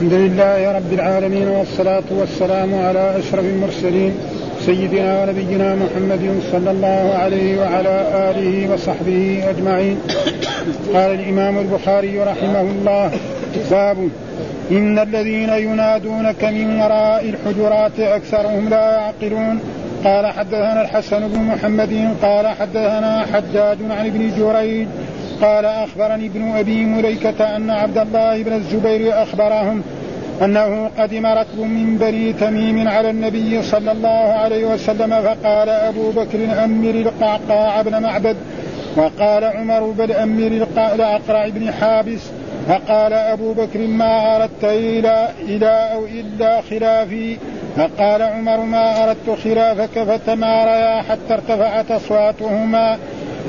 الحمد لله رب العالمين والصلاة والسلام على أشرف المرسلين سيدنا ونبينا محمد صلى الله عليه وعلى آله وصحبه أجمعين. قال الإمام البخاري رحمه الله باب إن الذين ينادونك من وراء الحجرات أكثرهم لا يعقلون. قال حدثنا الحسن بن محمد قال حدثنا حجاج عن ابن جريج قال أخبرني ابن أبي مليكه أن عبد الله بن الزبير أخبرهم أنه قدم ركب من بني تميم على النبي صلى الله عليه وسلم فقال أبو بكر أمر القعقاع بن معبد وقال عمر بل أمر الاقرع بن حابس فقال أبو بكر ما أردت إلى إلى أو إلا خلافي فقال عمر ما أردت خلافك فتماريا حتى ارتفعت أصواتهما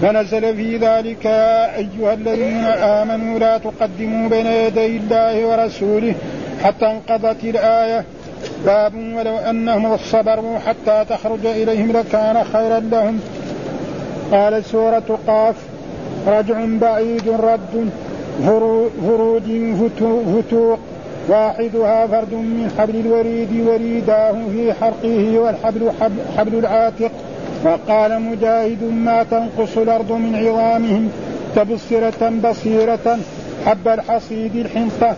فنزل في ذلك يا أيها الذين آمنوا لا تقدموا بين يدي الله ورسوله حتى انقضت الآية. باب ولو أنهم صبروا حتى تخرج إليهم لكان خيرا لهم. قال سورة قاف رجع بعيد رد فروج فتوق واحدها فرد من حبل الوريد وريداه في حرقه والحبل حبل العاتق. وقال مجاهد ما تنقص الأرض من عظامهم تبصرة بصيرة حب الحصيد الحنطة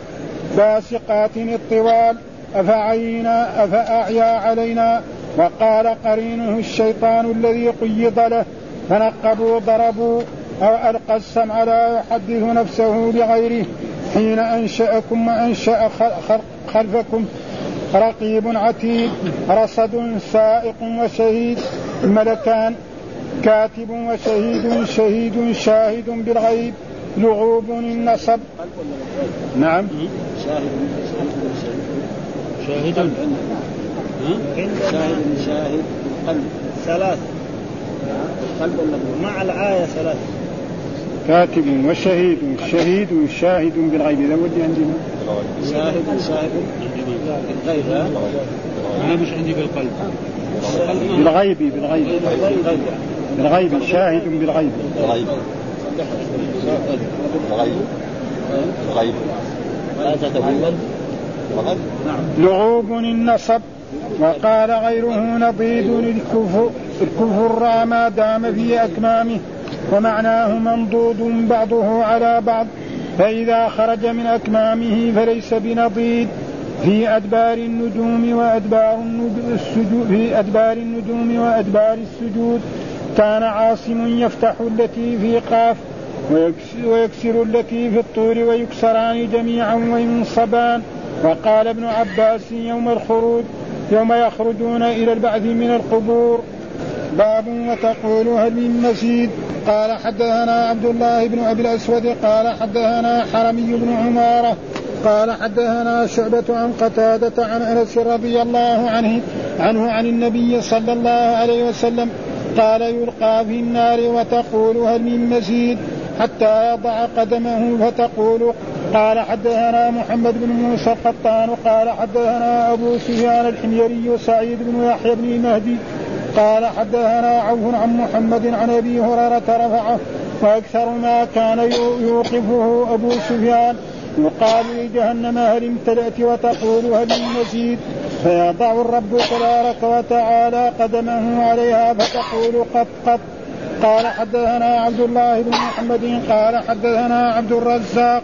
باسقات الطوال أفعينا أفأعيا علينا؟ وقال قرينه الشيطان الذي قيض له فنقبوا ضربوا أو ألقى السمع لا يحدث نفسه بغيره حين أنشأكم وأنشأ خلفكم رقيب عتيد رصد سائق وشهيد ملكان كاتب وشهيد شهيد شاهد بالغيب لغوب النصب. نعم. شاهد شاهد شاهد شاهد قلب ثلاث قلب مع الآية ثلاث كاتب وشهيد شهيد شاهد بالغيب. إذا ودي عندنا شاهد شاهد بالغيب. أنا مش عندي بالقلب. بالغيب بالغيب. بالغيب شاهد بالغيب. بالغيب بالغيب بالغيب لعوب النصب وقال غيره نضيد الكفر الكفر ما دام في أكمامه. ومعناه منضود بعضه على بعض فإذا خرج من أكمامه فليس بنضيد. في أدبار النجوم وأدبار السجود في أدبار النجوم وأدبار السجود كان عاصم يفتح التي في قاف ويكسر التي في الطور ويكسران جميعا وينصبان. وقال ابن عباس يوم الخروج يوم يخرجون إلى البعث من القبور باب وتقول هل من مزيد. قال حدثنا عبد الله بن أبي الأسود قال حدثنا حرمي بن عمارة قال حدثنا شعبة عن قتادة عن أنس رضي الله عنه عنه عن النبي صلى الله عليه وسلم قال يلقى في النار وتقول هل من مزيد حتى يضع قدمه فتقول قال حدثنا محمد بن موسى القطان قال حدثنا أبو سفيان الحميري سعيد بن يحيى بن مهدي قال حدثنا عوف عن محمد عن أبي هريرة رفعه وأكثر ما كان يوقفه أبو سفيان يقال لجهنم هل امتلأت وتقول هل من مزيد فيضع الرب تبارك وتعالى قدمه عليها فتقول قط قط. قال حدثنا عبد الله بن محمد قال حدثنا عبد الرزاق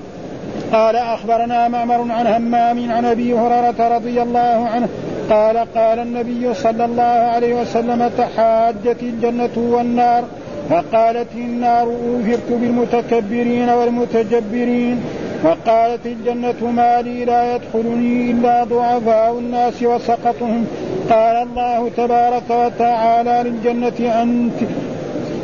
قال أخبرنا معمر عن همام عن أبي هريرة رضي الله عنه قال قال النبي صلى الله عليه وسلم تحاجت الجنة والنار. فقالت النار أوفرت بالمتكبرين والمتجبرين. وقالت الجنة ما لي لا يدخلني إلا ضعفاء الناس وسقطهم. قال الله تبارك وتعالى للجنة أنت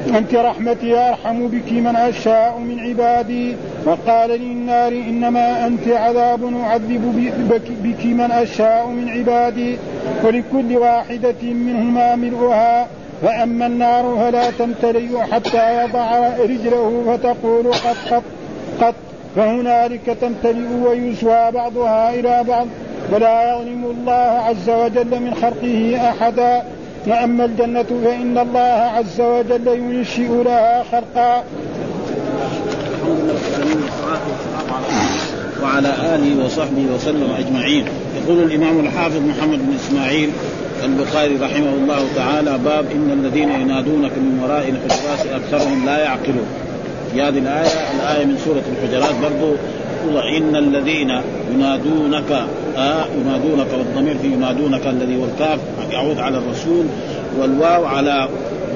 أنت رحمتي أرحم بك من أشاء من عبادي. وقال للنار إنما أنت عذاب أعذب بك من أشاء من عبادي. ولكل واحدة منهما ملؤها. فأما النار فلا تمتلئ حتى يضع رجله فتقول قط قط قط. فهنالك تمتلئ ويسوى بعضها إلى بعض. ولا يظلم الله عز وجل من خلقه أحدا. وأما الجنة فإن الله عز وجل ينشئ لها خلقا وعلى آله وصحبه وسلم أجمعين. يقول الإمام الحافظ محمد بن إسماعيل البخاري رحمه الله تعالى باب إن الذين ينادونك من وراء الحجرات أكثرهم لا يعقلون. في هذه الآية الآية من سورة الحجرات برضو إن الذين ينادونك آه ينادونك والضمير في ينادونك الذي والكاف يعود على الرسول والواو على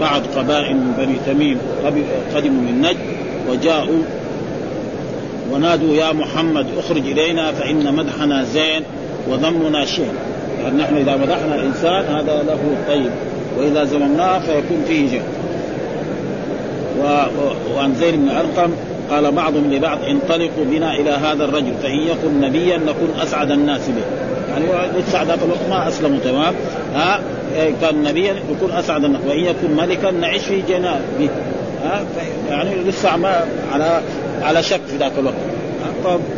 بعض قبائل من بني تميم قدموا من نجد وجاءوا ونادوا يا محمد أخرج إلينا فإن مدحنا زين وذمنا شين. يعني نحن إذا مدحنا انسان هذا له طيب وإذا ذممناه فيكون فيه جهل وعن زيد بن أرقم قال بعضهم لبعض انطلقوا بنا إلى هذا الرجل فإن يكن نبيا نكون أسعد الناس به. يعني لسه ذاك الوقت ما اسلموا تمام؟ ها؟ كان نبيا يكون أسعد الناس وإن يكن ملكا نعيش في جناب به. ها؟ يعني لسه ما على على شك في ذاك الوقت.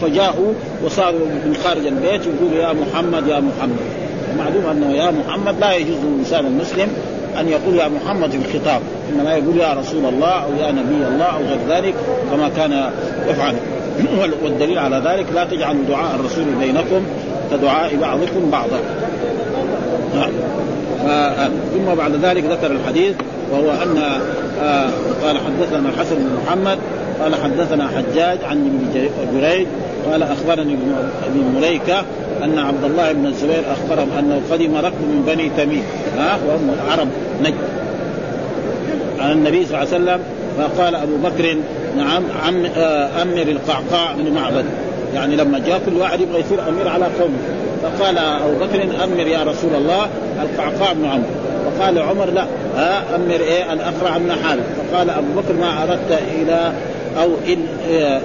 فجاءوا وصاروا من خارج البيت يقولوا يا محمد يا محمد. معلوم أنه يا محمد لا يجوز للإنسان المسلم أن يقول يا محمد الخطاب. إنما يقول يا رسول الله أو يا نبي الله أو غير ذلك كما كان يفعل. والدليل على ذلك لا تجعلوا دعاء الرسول بينكم كدعاء بعضكم بعضا. ثم بعد ذلك ذكر الحديث وهو أن آه، قال حدثنا الحسن بن محمد قال حدثنا حجاج عن ابن جريج قال أخبرني ابن مليكة أن عبد الله بن الزبير اخبرهم أنه قدم ركب من بني تميم ها؟ وهم عرب نجد على النبي صلى الله عليه وسلم فقال أبو بكر نعم عم آه، أمر القعقاع بن معبد يعني لما جاء كل واحد يبغى يصير أمير على قومه. فقال أبو بكر أمر يا رسول الله القعقاع بن عمرو. وقال عمر لا أمر إيه؟ الأقرع بن حارث. فقال أبو بكر ما أردت إلى أو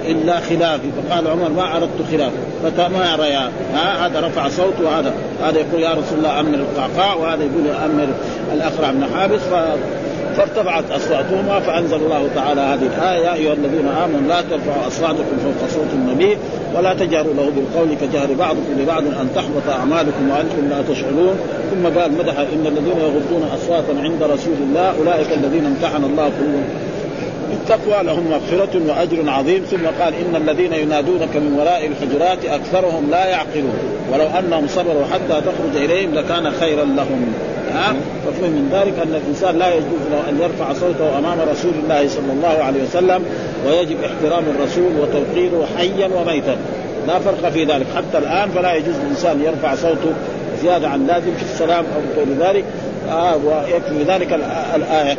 الا خلافي فقال عمر ما اردت خلافه فتماريا ها هذا رفع صوته وهذا. هذا يقول يا رسول الله أمر القعقاع وهذا يقول أمر الاقرع بن حابس فارتفعت أصواتهما فأنزل الله تعالى هذه الآية يا أيها الذين آمنوا لا ترفعوا أصواتكم فوق صوت النبي ولا تجهروا له بالقول كجهر بعضكم لبعض أن تحبط أعمالكم وأنتم لا تشعرون. ثم قال مدح إن الذين يغضون اصواتهم عند رسول الله أولئك الذين امتحن الله قلوبهم. التقوى لهم مغفرة وأجر عظيم. ثم قال إن الذين ينادونك من وراء الحجرات أكثرهم لا يعقلون. ولو أنهم صبروا حتى تخرج إليهم لكان خيرا لهم. ففهم من ذلك أن الإنسان لا يجوز له أن يرفع صوته أمام رسول الله صلى الله عليه وسلم ويجب احترام الرسول وتوقيره حيا وميتا. لا فرق في ذلك. حتى الآن فلا يجوز للانسان يرفع صوته زيادة عن لازم في السلام أو غير ذلك. آه ويكفي ذلك الآية.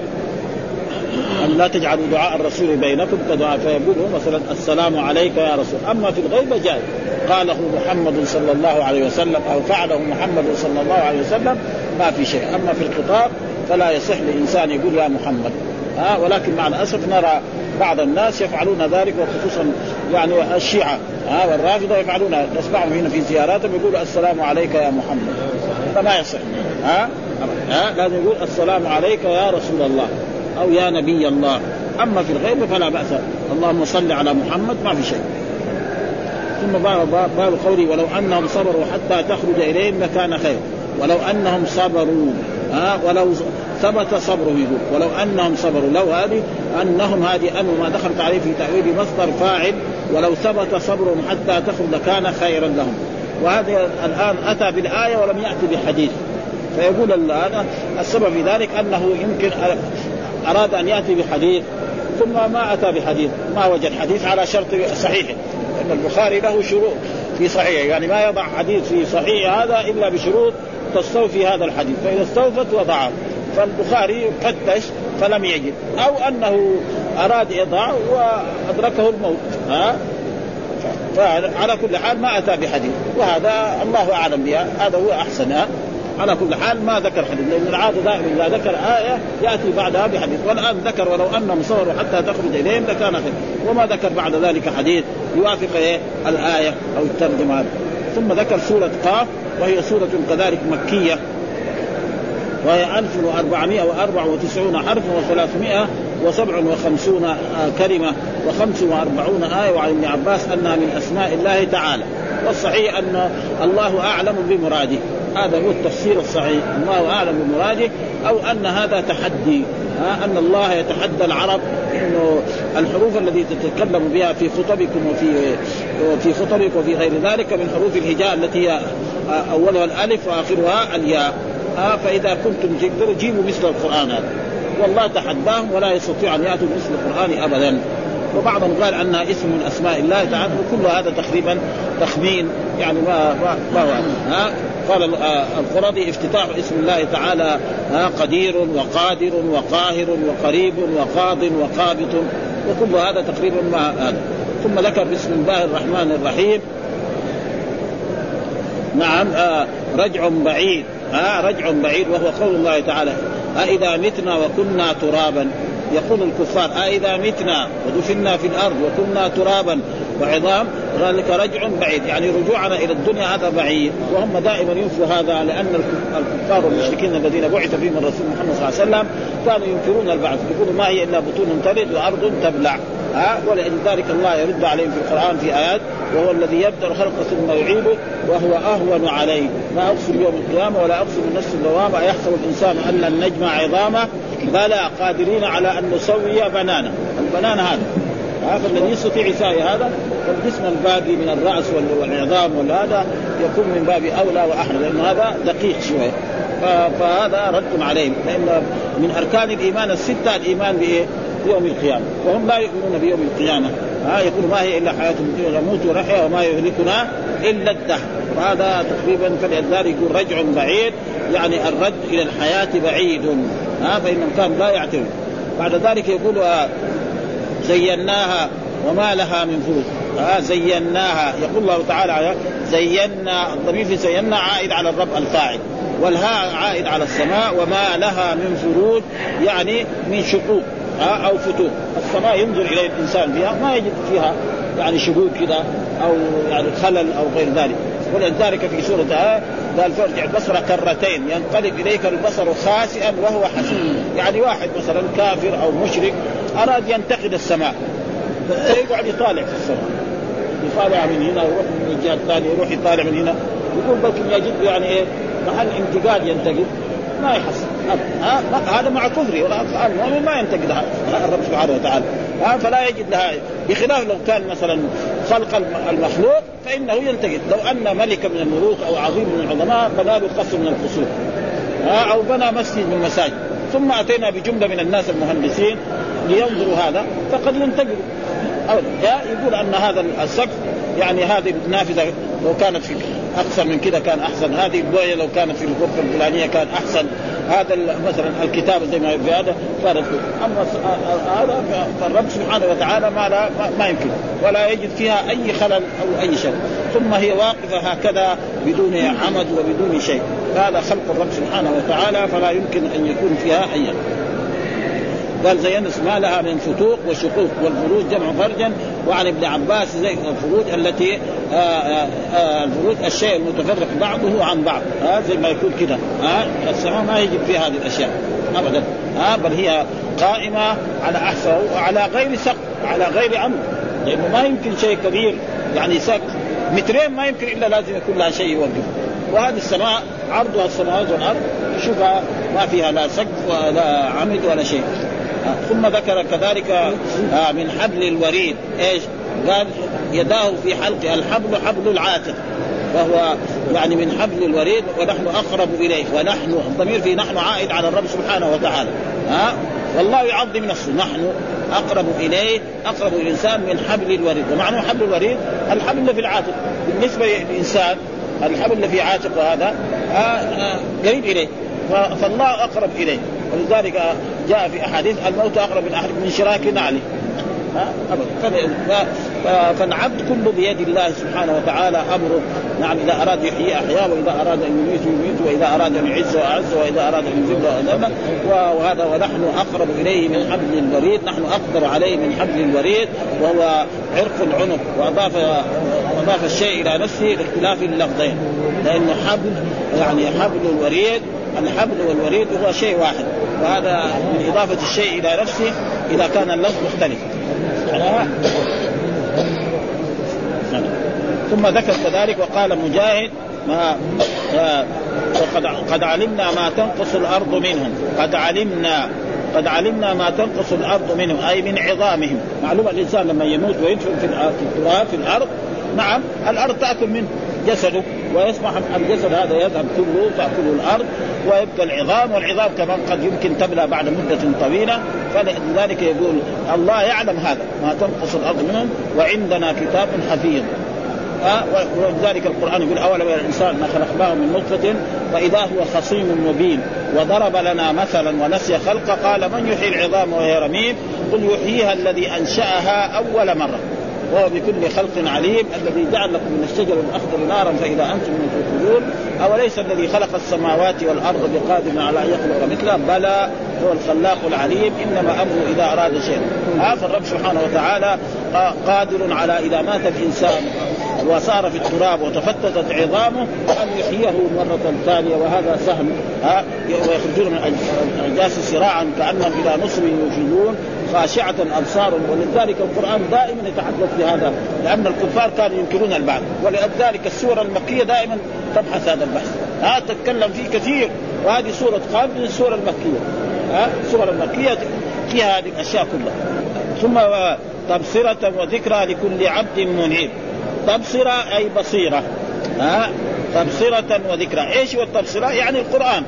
أن لا تجعلوا دعاء الرسول بينكم كدعاء فيقول مثلا السلام عليك يا رسول. أما في الغيبه جائز قاله محمد صلى الله عليه وسلم أو فعله محمد صلى الله عليه وسلم ما في شيء. أما في الخطاب فلا يصح لإنسان يقول يا محمد. ها ولكن مع الأسف نرى بعض الناس يفعلون ذلك وخصوصا يعني الشيعة. ها والرافضة يفعلون نسمعهم هنا في زياراتهم يقولوا السلام عليك يا محمد. فما يصح. ها ها لازم يقول السلام عليك يا رسول الله. أو يا نبي الله. أما في الغيب فلا بأس. اللهم صل على محمد ما في شيء. ثم باب قولي ولو أنهم صبروا حتى تخرج إليهم لكان خير. ولو أنهم صبروا ها ولو ثبت صبره. يقول ولو أنهم صبروا لو هذه أنهم هذه ان ما دخلت عليه في تأويل مصدر فاعل ولو ثبت صبرهم حتى تخرج لكان خيرا لهم. وهذا الآن أتى بالآية ولم يأتي بحديث فيقول الآن السبب في ذلك أنه يمكن أراد أن يأتي بحديث ثم ما أتى بحديث ما وجد حديث على شرط صحيحه لأن البخاري له شروط في صحيحه يعني ما يضع حديث في صحيح هذا إلا بشروط تستوفي هذا الحديث. فإذا استوفت وضعه. فالبخاري فتش فلم يجد. أو أنه أراد اضاع وأدركه الموت. ها؟ فعلى كل حال ما أتى بحديث. وهذا الله أعلم بها. هذا هو أحسن. على كل حال ما ذكر حديث لأن العادة دائما إذا ذكر آية يأتي بعدها بحديث. والآن ذكر ولو انهم صبروا حتى تخرج إليهم لكان خير وما ذكر بعد ذلك حديث يوافق إيه؟ الآية أو الترجمة. ثم ذكر سورة قاف وهي سورة كذلك مكية. وهي 1494 حرفا و357 كلمة و45 آية. وعن ابن عباس أنها من أسماء الله تعالى. والصحيح أن الله أعلم بمراده. هذا هو التفسير الصحيح. الله أعلم بمراده أو أن هذا تحدي. أن الله يتحدى العرب. إنه الحروف التي تتكلم بها في خطبكم وفي في خطبك وفي غير ذلك من حروف الهجاء التي هي أولها الألف وآخرها الياء. فإذا كنتم تقدروا جيبوا مثل القرآن. هذا والله تحداهم ولا يستطيع أن يأتوا بمثل القرآن ابدا. وبعضهم قال انها اسم من أسماء الله تعالى وكل هذا تقريبا تخمين يعني ما ما, هو ها؟ قال آه، القرضي افتتاح اسم الله تعالى ها قدير وقادر وقاهر وقريب وقاض وقابط وكل هذا تقريبا ما هذا. ثم ذكر بسم الله الرحمن الرحيم. نعم آه رجع بعيد آه رجع بعيد وهو قول الله تعالى أإذا متنا وكنا ترابا. يقول الكفار أإذا متنا ودفنا في الأرض وكنا ترابا وعظام ذلك رجع بعيد. يعني رجوعنا إلى الدنيا هذا بعيد. وهم دائما ينفوا هذا لأن الكفار والمشركين الذين بعث فيهم الرسول محمد صلى الله عليه وسلم كانوا ينكرون البعث يقولوا ما هي إلا بطون تلد وأرض تبلع. ها؟ ولذلك الله يرد عليهم في القرآن في آيات وهو الذي يبدأ الخلق ثم يعيده وهو أهون عليه. ما أقسم يوم القيامة ولا أقسم النفس اللوامة أيحسب الإنسان أن لن نجمع عظامه بلى قادرين على أن نسوي بنانا. البنان هذا. فالذي يستطيع يساوي هذا والجسم الباقي من الرأس والعظام والهذا يكون من باب أولى واحرى لأن هذا دقيق شوية. فهذا رد عليهم. لأن من أركان الإيمان الستة الإيمان بإيه؟ بيوم القيامة. وهم لا يؤمنون بيوم القيامة. ها يقول ما هي إلا حياة الدنيا نموت ونحيا وما يهلكنا إلا الدهر. وهذا تقريبا فلذلك يقول رجع بعيد. يعني الرد إلى الحياة بعيد. ها فإن كان لا يعترف. بعد ذلك يقول آه، زيناها وما لها من فروج آه زيناها. يقول الله تعالى زينا الضمير في زينا عائد على الرب الفاعل. والهاء عائد على السماء وما لها من فروج. يعني من شقوق. أو فتوح. السماء ينظر إلى الإنسان فيها ما يجد فيها يعني شقوق كذا أو يعني خلل أو غير ذلك. ولذلك في سورة آه قال فارجع البصر كرتين ينقلب إليك البصر خاسئا وهو حسين يعني واحد مثلا كافر أو مشرك أراد ينتقد السماء. فيقعد يطالع في السماء. يطالع من هنا يروح من الجهة الثانية يروح يطالع من هنا. يقول بلكن يجد يعني إيه محل انتقاد ينتقد. ما يحصل. هذا مع كفره المؤمن ما ينتقد الرب سبحانه وتعالى. فلا يجد لها بخلاف لو كان مثلا خلق المخلوق فإنه ينتقد. لو أن ملكا من الملوك أو عظيم من العظماء بنى له قصر من القصور. أو بنى مسجد من المساجد ثم أتينا بجملة من الناس المهندسين لينظروا هذا فقد ينتقدوا. يقول أن هذا السقف يعني هذه النافذه لو كانت في اقصر من كذا كان أحسن. هذه البويه لو كانت في الغرفة الفلانية كان أحسن. هذا مثلا الكتاب زي ما في هذا كانت أما هذا فالرب سبحانه وتعالى ما لا ما يمكن. ولا يجد فيها أي خلل أو أي شيء. ثم هي واقفة هكذا بدون عمد وبدون شيء. هذا خلق الرب سبحانه وتعالى فلا يمكن أن يكون فيها أي قال زينا ما لها من فتوق وشقوق والفروج جمع فرجا. وعن ابن عباس زي الفروج التي آآ آه، آآ آه، الفروج الشيء المتفرق بعضه عن بعض. ها زي ما يكون كده. ها السماء ما يجب فيها هذه الأشياء ابدا. ها بل هي قائمة على أحسن وعلى غير سقف على غير عمد لأنه ما يمكن شيء كبير يعني سقف. مترين ما يمكن إلا لازم يكون لها شيء يوقف وهذه السماء عرضها السماوات والأرض. شوفها ما فيها لا سقف ولا عمد ولا شيء. ثم ذكر كذلك آه، من حبل الوريد إيش؟ قال يداه في حلق الحبل حبل العاتق وهو يعني من حبل الوريد ونحن أقرب إليه ونحن الضمير في نحن عائد على الرب سبحانه وتعالى ها والله يعظم نفسه نحن أقرب إليه أقرب الإنسان من حبل الوريد. ومعنى حبل الوريد؟ الحبل اللي في العاتق. بالنسبة للإنسان الحبل اللي في عاتقه هذا قريب إليه فالله أقرب إليه. ولذلك جاء في أحاديث الموت أقرب من أحد من شراك نعله فالعبد كله بيد الله سبحانه وتعالى أمره. نعم إذا أراد يحيي احياء وإذا أراد أن يميت يميت وإذا أراد أن يعز واعز وإذا أراد أن يذل اذل وهذا ونحن أقرب إليه من حبل الوريد. نحن أقدر عليه من حبل الوريد وهو عرق العنق واضاف اضاف الشيء إلى نفسه لاختلاف اللفظين. لأنه حبل يعني حبل الوريد الحبل والوريد هو شيء واحد وهذا من إضافة الشيء إلى نفسه إذا كان اللفظ مختلف. ثم ذكر كذلك وقال مجاهد ما وقد قد علمنا ما تنقص الأرض منهم قد علمنا قد علمنا ما تنقص الأرض منهم أي من عظامهم. معلوم الإنسان لما يموت ويدفن في التراب في الأرض نعم الأرض تأكل منه جسده. ويصبح الجسد هذا يذهب كله تأكله الأرض ويبقى العظام والعظام كمان قد يمكن تبلى بعد مدة طويلة. فلذلك يقول الله يعلم هذا ما تنقص الأرض منهم وعندنا كتاب حفيظ. ولذلك القرآن يقول أولم الإنسان ما خلقناه من نطفة فإذا هو خصيم مبين. وضرب لنا مثلا ونسي خلقه قال من يحيي العظام وهي رميم؟ قل يحييها الذي أنشأها أول مرة. وهو بكل خلق عليم الذي جعل لكم من الشجر الأخضر نارا فإذا أنتم من توقدون أوليس الذي خلق السماوات والأرض بقادر على أن يخلق مثله؟ بلى هو الخلاق العليم. إنما أمره إذا أراد شيئا. هذا الرب سبحانه وتعالى قادر على إذا مات الإنسان وصار في التراب وتفتتت عظامه أن يحييه مرة ثانية وهذا ها ويخرجون من الاجداث سراعا كأنهم إلى نصر يوفدون خاشعة أبصارهم ولذلك القرآن دائما يتحدث في هذا لأن الكفار كانوا ينكرون البعث ولذلك السورة المكية دائما تبحث هذا البحث. ها تتكلم فيه كثير وهذه سورة قام من السورة المكية. ها السورة المكية فيها هذه الأشياء كلها. ثم تبصرة وذكرى لكل عبد منيب. تبصرة أي بصيرة. ها تبصرة وذكرى. إيش هو التبصرة؟ يعني القرآن.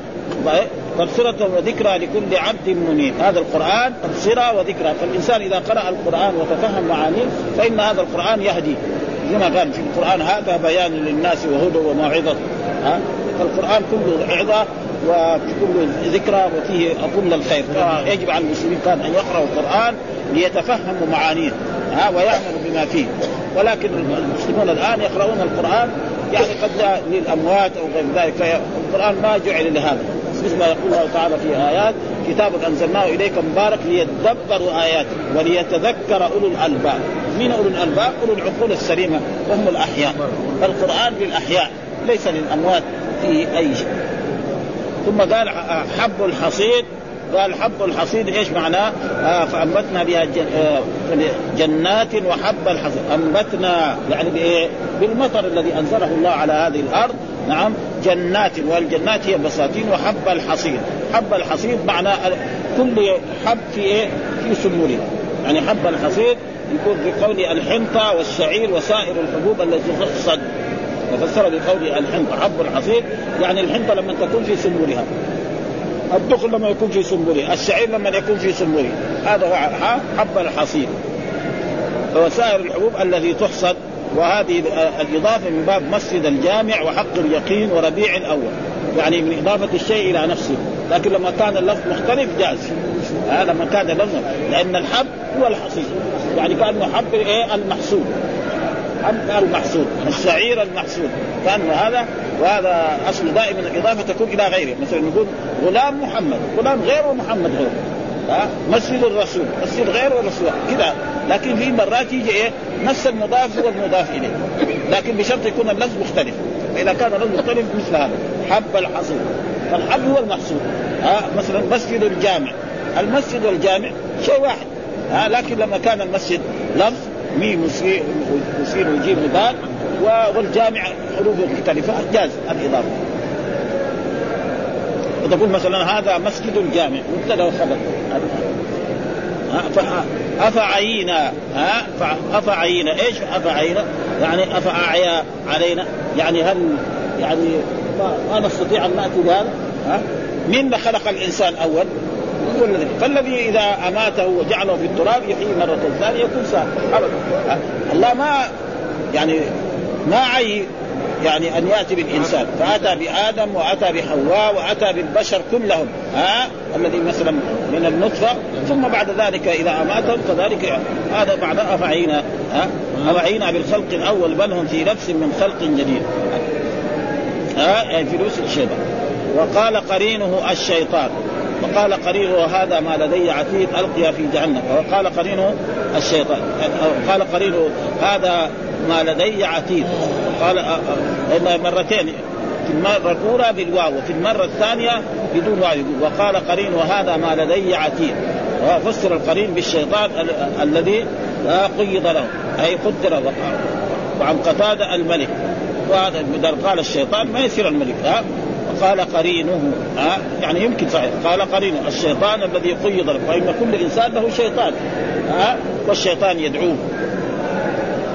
طيب، تبصرة وذكرى لكل عبد منيب. هذا القرآن تبصرة وذكرى. فالإنسان إذا قرأ القرآن وتفهم معانيه فإن هذا القرآن يهدي. كما قال في القرآن هذا بيان للناس وهدى وموعظة. ها؟ فالقرآن كله عظة وكل ذكرى وفيه كل الخير. يجب على المسلمين كان أن يقرأوا القرآن ليتفهموا معانيه ها؟ ويعملوا بما فيه. ولكن المسلمون الآن يقرؤون القرآن يعني قد للأموات أو غير ذلك. فالقرآن ما جعل لهذا. مثل ما يقول الله تعالى في آيات كتاب أنزلناه إليك مبارك ليدبروا آياته وليتذكر أولو الألباب. من أولو الألباب؟ أولو العقول السليمة وهم الأحياء. فالقرآن للأحياء ليس للأموات في أي شيء. ثم قال حب الحصيد قال حب الحصيد إيش معناه؟ آه فأنبتنا بها آه جنات وحب الحصيد، أنبتنا يعني بإيه؟ بالمطر الذي أنزله الله على هذه الأرض، نعم جنات والجنات هي بساتين وحب الحصيد، حب الحصيد معناه كل حب في إيه؟ في سنبله، يعني حب الحصيد يكون بقول الحنطة والشعير وسائر الحبوب التي تحصد وفسر بقول الحنطة. حب الحصيد يعني الحنطة لما تكون في سنبلها الدخل لما يكون في سنبله الشعير لما يكون في سنبله هذا هو حب الحصيد. وسائر الحبوب الذي تحصد. وهذه الإضافة من باب مسجد الجامع وحق اليقين وربيع الأول. يعني من إضافة الشيء إلى نفسه. لكن لما كان اللفظ مختلف جاز. هذا لما كان اللفظ لأن الحب هو الحصيد. يعني كأنه حب إيه؟ المحصول حب المحصول الشعير المحصول كأنه هذا وهذا أصل دائما الإضافة تكون إلى غيره. مثلا نقول غلام محمد. غلام غير ومحمد غير ها مسجد الرسول. مسجد غير والرسول كذا لكن في مرات يجي إيه؟ نفس المضاف هو المضاف إليه. لكن بشرط يكون اللفظ مختلف. فإذا كان اللفظ مختلف مثل هذا. حب الحصول. فالحب هو المحصول. ها مثلا مسجد الجامع. المسجد والجامع شيء واحد. ها لكن لما كان المسجد لفظ ميم وسين وجيم ودال والجامع حروف مختلفة جاز الإضافة. وتقول مثلا هذا مسجد جامع مبتدأ وخبر أفعينا ها؟ أفعينا. إيش أفعينا؟ يعني أفأعيا علينا. يعني هل يعني ما نستطيع أن نأتي بهذا؟ ها؟ مين خلق الإنسان أول؟ فالذي إذا أماته وجعله في التراب يحيي مرة ثانية يكون ابدا. الله ما يعني ما عي يعني أن يأتي بالإنسان. فأتى بآدم وأتى بحواء وأتى بالبشر كلهم. ها؟ الذي مثلا من النطفة. ثم بعد ذلك إذا اماتهم كذلك هذا بعد أفعينا. ها؟ أفعينا بالخلق الأول بل هم في نفس من خلق جديد. ها؟ يعني في نفس الشيطان وقال قرينه الشيطان. وقال قرينه هذا ما لدي عتيد القي في جهنم. وقال قرينه الشيطان. قال قرينه هذا ما لدي عتيد. قال آه، آه، مرتين في المرة الأولى بالواو وفي المرة الثانية بدون واو. وقال قرين وهذا ما لدي عتيد. وفسر القرين بالشيطان الذي لا قيض له أي قدر وعن قتادة الملك. وهذا قال الشيطان ما يصير الملك ها؟ قال قرينه ها؟ يعني يمكن صحيح. قال قرينه الشيطان الذي قيض له. فإن كل إنسان له شيطان ها؟ والشيطان يدعوه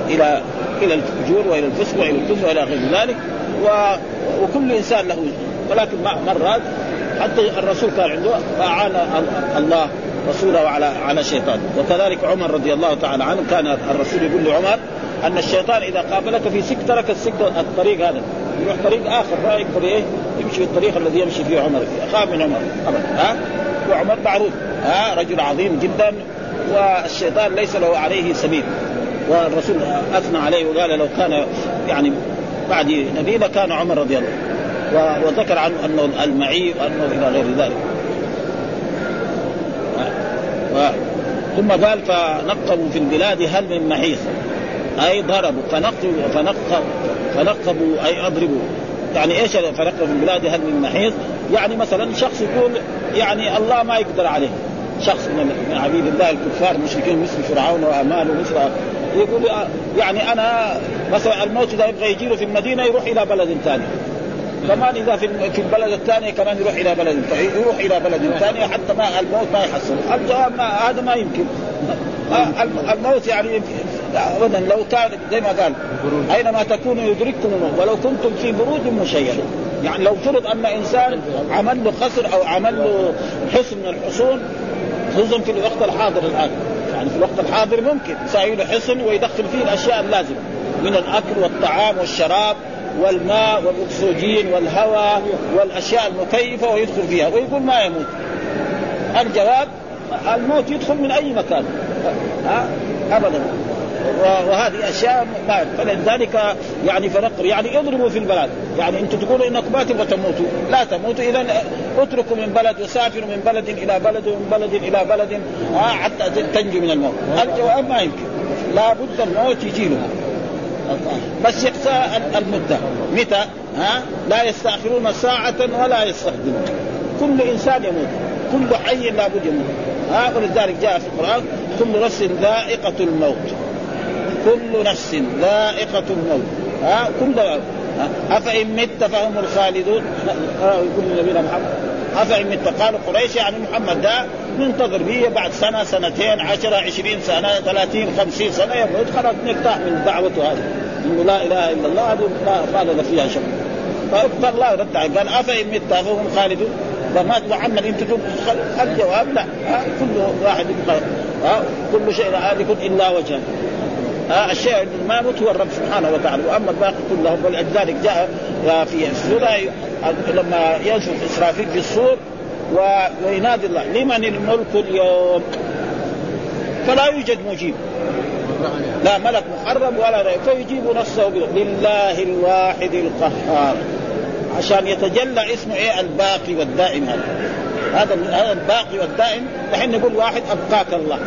إلى إلى الفجور وإلى الفسق وإلى الكفر وإلى غير ذلك. و... وكل إنسان له ولكن مرات حتى الرسول كان عنده فاعان الله رسوله على على شيطان وكذلك عمر رضي الله تعالى عنه كان الرسول يقول لعمر أن الشيطان إذا قابلك في سك ترك السك الطريق هذا. يروح طريق آخر ما يقدر إيه؟ يمشي الطريق الذي يمشي فيه عمر. اخاف من عمر. أبدا. ها؟ وعمر معروف. ها؟ رجل عظيم جدا. والشيطان ليس له عليه سبيل. والرسول أثنى عليه وقال لو كان يعني بعد نبي لكان عمر رضي الله وذكر عنه أنه المعي وأنه إلى غير ذلك. ثم قال فنقبوا في البلاد هل من محيص. أي ضربوا. فنقبوا فنقبوا فنقبوا أي أضربوا. يعني إيش فنقبوا في البلاد هل من محيص؟ يعني مثلا شخص يقول يعني الله ما يقدر عليه. شخص من عبيد الله الكفار المشركين مثل فرعون وامان ومثل يقول يعني أنا مثلا الموت إذا يبغى يجي في المدينة يروح إلى بلد ثاني. كمان إذا في في البلد الثاني كمان يروح إلى بلد يروح إلى بلد ثاني حتى ما الموت ما يحصل. الجواب ما هذا ما يمكن. الموت يعني ابدا لو كان زي ما قال أينما تكونوا يدرككم الموت ولو كنتم في بروج مشيدة. يعني لو فرض أن إنسان عمل له قصر أو عمل له حصن من الحصون خصوصا في الوقت الحاضر الآن. يعني في الوقت الحاضر ممكن. يساوي له حصن ويدخل فيه الأشياء اللازمة من الأكل والطعام والشراب والماء والأكسجين والهواء والأشياء المكيفة ويدخل فيها ويقول ما يموت. الجواب الموت يدخل من أي مكان. ها؟ ابدا. وهذه أشياء ما فلذلك يعني فنقر. يعني اضربوا في البلد. يعني أنتم تقولوا انكم ما تبغوا تموتوا لا تموتوا. اذا اتركوا من بلد وسافروا من بلد إلى بلد ومن بلد إلى بلد. حتى تنجوا من الموت. الجواب ما يمكن. لا بد الموت يجي له بس يقسى المدة. متى؟ ها؟ لا يستأخرون ساعة ولا يستخدمون كل إنسان يموت. كل حي لابد يموت. ها؟ ولذلك جاء في القرآن كل نفس ذائقة الموت. كل نفس ذائقة الموت. ها كل أفإن مت فهم الخالدون. يقول نبينا محمد. أفإن مت قالوا قريش يعني محمد ده ننتظر به بعد سنة سنتين عشرة عشرين سنة ثلاثين خمسين سنة يموت خلاص نرتاح من دعوته هذه. انه لا إله إلا الله هذه ما فيها شك فالله رد قال أفإن مت فهم خالدون فما محمد أنت الجواب لا. كل واحد يبقى كل شيء هالك إلا وجهه آه الشيء ما يموت هو الرب سبحانه وتعالى. وأما الباقي كله ولذلك جاء في السورة لما ينفخ إسرافيل في الصور وينادي الله لمن الملك اليوم؟ فلا يوجد مجيب. لا ملك محرم ولا رأي. فيجيب نفسه لله الواحد القهار. عشان يتجلى اسمه إيه؟ الباقي والدائم هذا. هذا الباقي والدائم. الحين نقول واحد أبقاك الله.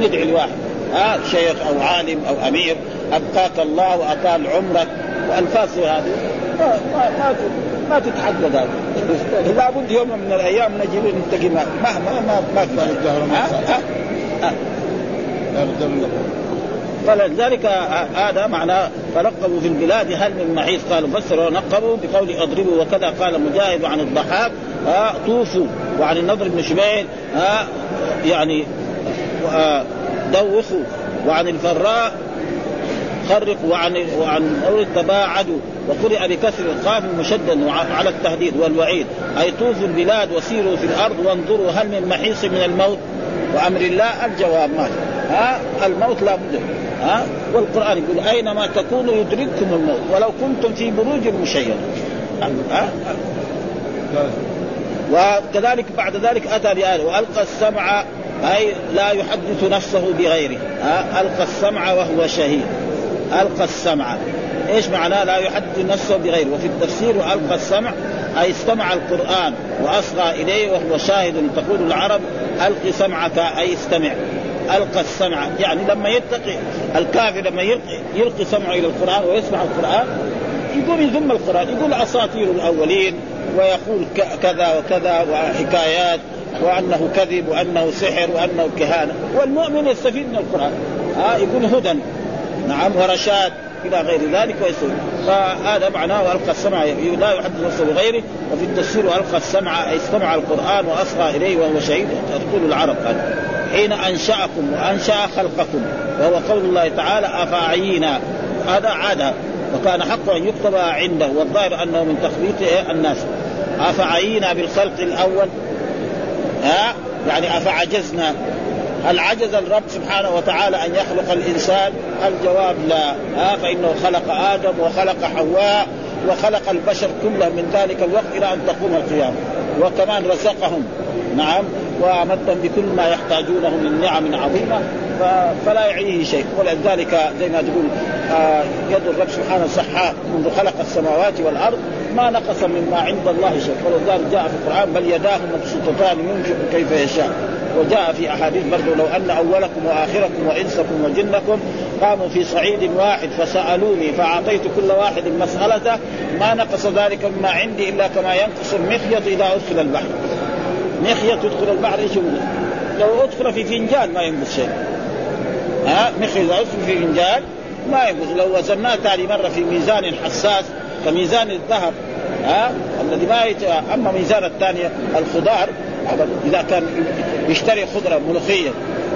ندعي الواحد. ها شيخ أو عالم أو أمير أبقاك الله وأطال عمرك وألفاظ هذه. ما ما ما تتحدد هذا لابد يوم من الأيام نجي نتقي مهما ما ما ما فلذلك هذا معناه فنقبوا في البلاد هل من محيط؟ قالوا فسروا نقبوا بقول اضربوا وكذا. قال مجاهد عن الضحاك طوفوا. وعن النضر بن شبيل يعني دوخوا وعن الفراء خرقوا وعن وعن تباعدوا وقرئ بكسر القاف مشددا على التهديد والوعيد. أي طوفوا البلاد وسيروا في الأرض وانظروا هل من محيص من الموت؟ وأمر الله الجواب ما ها؟ الموت لا بد. ها؟ والقرآن يقول أينما تكونوا يدرككم الموت ولو كنتم في بروج مشيدة. ها؟ وكذلك بعد ذلك أتى بآية وألقى السمع أي لا يحدث نفسه بغيره. ها؟ ألقى السمع وهو شهيد. ألقى السمع. إيش معناه لا يحدث نفسه بغيره؟ وفي التفسير والقى السمع أي استمع القرآن وأصغى إليه وهو شاهد تقول العرب الق سمعك أي استمع. ألقى السمع. يعني لما يتقي الكافر لما يلقي يلقي سمعه إلى القرآن ويسمع القرآن يقول يذم القرآن يقول أساطير الأولين ويقول كذا وكذا وحكايات. وأنه كذب وأنه سحر وأنه كهانة. والمؤمن يستفيد من القرآن. ها آه يقول هدى. نعم ورشاد إلى غير ذلك ويسوي فهذا معناه وألقى السمع لا يحدث نفسه بغيره وفي التفسير والقى السمع اي استمع القرآن وأصغى إليه وهو شهيد تقول العرب هذا حين أنشأكم وأنشأ خلقكم وهو قول الله تعالى أفأعينا؟ هذا عاد وكان حق أن يكتب عنده والظاهر أنه من تخبيط الناس. افعينا بالخلق الأول؟ ها؟ يعني أفعجزنا. هل عجز الرب سبحانه وتعالى أن يخلق الإنسان؟ الجواب لا. ها؟ فإنه خلق آدم وخلق حواء وخلق البشر كلهم من ذلك الوقت إلى أن تقوم القيامة. وكمان رزقهم. نعم. وأمدهم بكل ما يحتاجونه من نعم عظيمة. فلا يعيه شيء. ولذلك زي ما تقول آه يد الرب سبحانه صحاء منذ خلق السماوات والأرض. ما نقص مما عند الله شيء. ولذلك جاء في القرآن بل يداه مبسوطتان ينفق كيف يشاء. وجاء في أحاديث برضه لو أن أولكم وآخركم وإنسكم وجنكم قاموا في صعيد واحد فسألوني فأعطيت كل واحد مسألته. ما نقص ذلك مما عندي إلا كما ينقص المخيط إذا أدخل البحر. مخيط يدخل البحر إيش لو أدخل في فنجان ما ينقص شيء. ها؟ مخيط إذا أدخل في فنجان ما ينقص. لو وزناه ثاني مرة في ميزان حساس كميزان الذهب ها؟ الذي ما يت... أما ميزان الثانية الخضار إذا كان يشتري خضرة ملوخية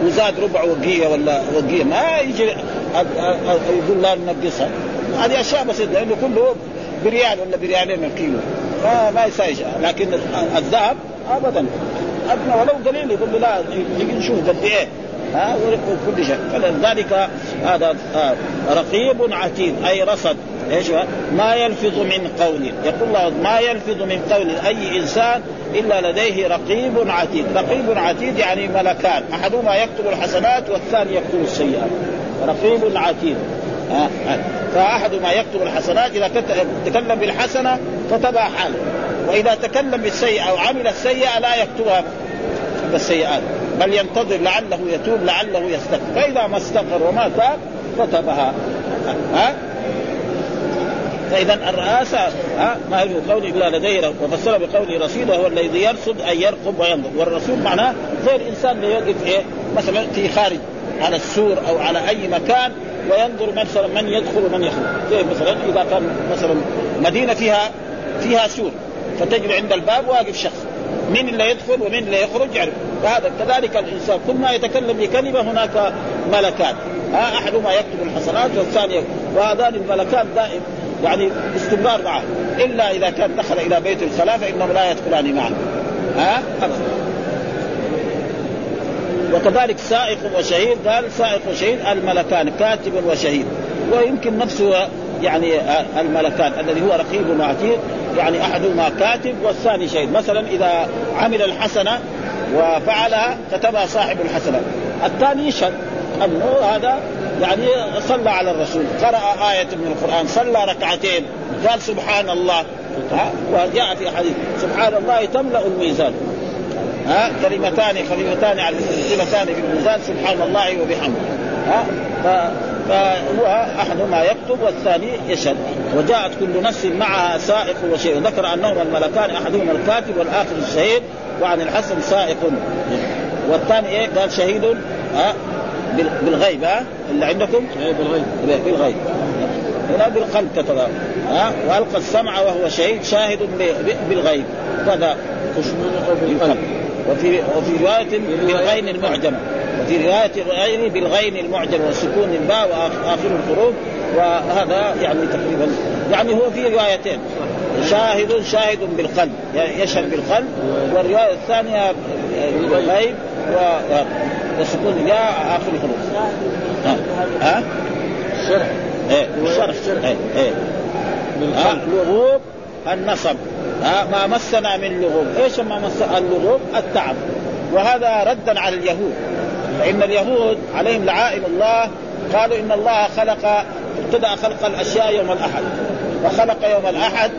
وزاد ربع وقية ولا وقية ما يجي يقول لا ننقصها. هذه أشياء بسيطة لأنه كله بريال ولا بريالين الكيلو. ما ما يساوي لكن الذهب ابدا. ادنى ولو قليل يقول لا نشوف قد إيه. ها؟ وكل شيء. فلذلك هذا رقيب عتيد أي رصد. إيش ما يلفظ من قول. يقول الله ما يلفظ من قول أي إنسان إلا لديه رقيب عتيد. رقيب عتيد يعني ملكان. أحدهما يكتب الحسنات والثاني يكتب السيئات. رقيب عتيد. فاحد ما يكتب الحسنات. إذا تكلم بالحسنة كتبها حاله وإذا تكلم بالسيئة أو عمل السيئة لا يكتبها بالسيئات. بل ينتظر لعله يتوب لعله يستغفر. فإذا ما استغفر وما تاب كتبها. ها؟ فإذا الرئاسة ها ما هي قول إلا لديه وفسر بقوله رصيد وهو الذي يرصد اي يرقب وينظر. والرصيد معناه زي الانسان اللي يقف إيه؟ مثلا في خارج على السور أو على أي مكان وينظر مثلا من يدخل ومن يخرج. زي مثلا إذا كان مثلا مدينة فيها فيها سور فتجد عند الباب واقف شخص. مين اللي يدخل ومين اللي يخرج يعرف. فهذا كذلك الإنسان كل ما يتكلم بكلمة هناك ملكان أحدهما يكتب الحسنات والثاني وهذان الملكان دائم. يعني استمرار معه. إلا إذا كان دخل إلى بيت الخلاء فانهم لا يدخلان معه. ها؟ أبدا. وكذلك سائق وشهيد قال سائق وشهيد الملكان كاتب وشهيد. ويمكن نفسه يعني الملكان الذي هو رقيب وعتيد يعني أحدهما كاتب والثاني شهيد. مثلا إذا عمل الحسنة وفعلها كتبها صاحب الحسنة. الثاني يشهد. انه هذا يعني صلى على الرسول. قرأ آية من القرآن صلى ركعتين. قال سبحان الله ها؟ وجاء في حديث سبحان الله تملأ الميزان. ها؟ كلمتان خفيفتان على كلمتان في الميزان سبحان الله وبحمده. ها؟ فهو أحدهما يكتب والثاني يشهد. وجاءت كل نفس معها سائق وشيء. ذكر أنهما الملكان أحدهما الكاتب والآخر الشهيد وعن الحسن سائق. والثاني إيه؟ قال شهيد. بالغيب ها؟ اللي عندكم؟ بالغيب. بالغيب هنا بالقلب كتب ها؟ وألقى السمع وهو شهيد شاهد بالغيب. كذا بالقلب. وفي وفي رواية بالغين المعجمه وفي رواية غيره بالغين المعجمه وسكون الباء وآخر الحروف. وهذا يعني تقريبا يعني هو في روايتين. شاهد شاهد بالقلب. يعني يشهد بالقلب. والرواية الثانية بالغيب. وسكون الياء آخر الحروف. ها ها؟ شرح. إيه الشرح إيه إيه. لغوب النصب. ها؟ ما مسنا من لغوب. إيش ما مس اللغوب؟ التعب. وهذا ردا على اليهود. فإن اليهود عليهم لعائن الله. قالوا إن الله خلق ابتدأ خلق الأشياء يوم الأحد. وخلق يوم الأحد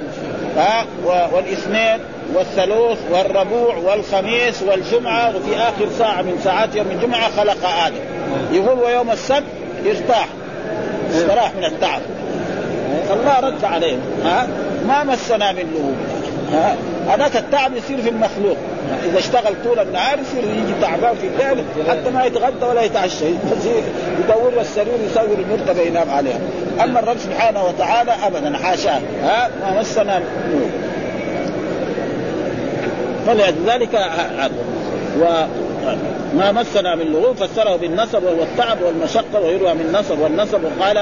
ها؟ والإثنين والثلوث والربوع والخميس والجمعة وفي آخر ساعة من ساعات يوم الجمعة خلق آدم. يقول ويوم السبت يرتاح استراح من التعب. الله رد عليهم ها؟ ما مسنا من لغوب ها؟ هذاك التعب يصير في المخلوق. إذا اشتغل طول النهار يصير يجي تعبان في الليل حتى ما يتغدى ولا يتعشى يدور له السرير يسوي المرتبة ينام عليها. أما الرب سبحانه وتعالى ابدا حاشاه ها؟ ما مسنا فلذلك وما مسنا من لغوب فسره بالنصب وهو التعب والمشقة ويروى من نصب والنصب وقال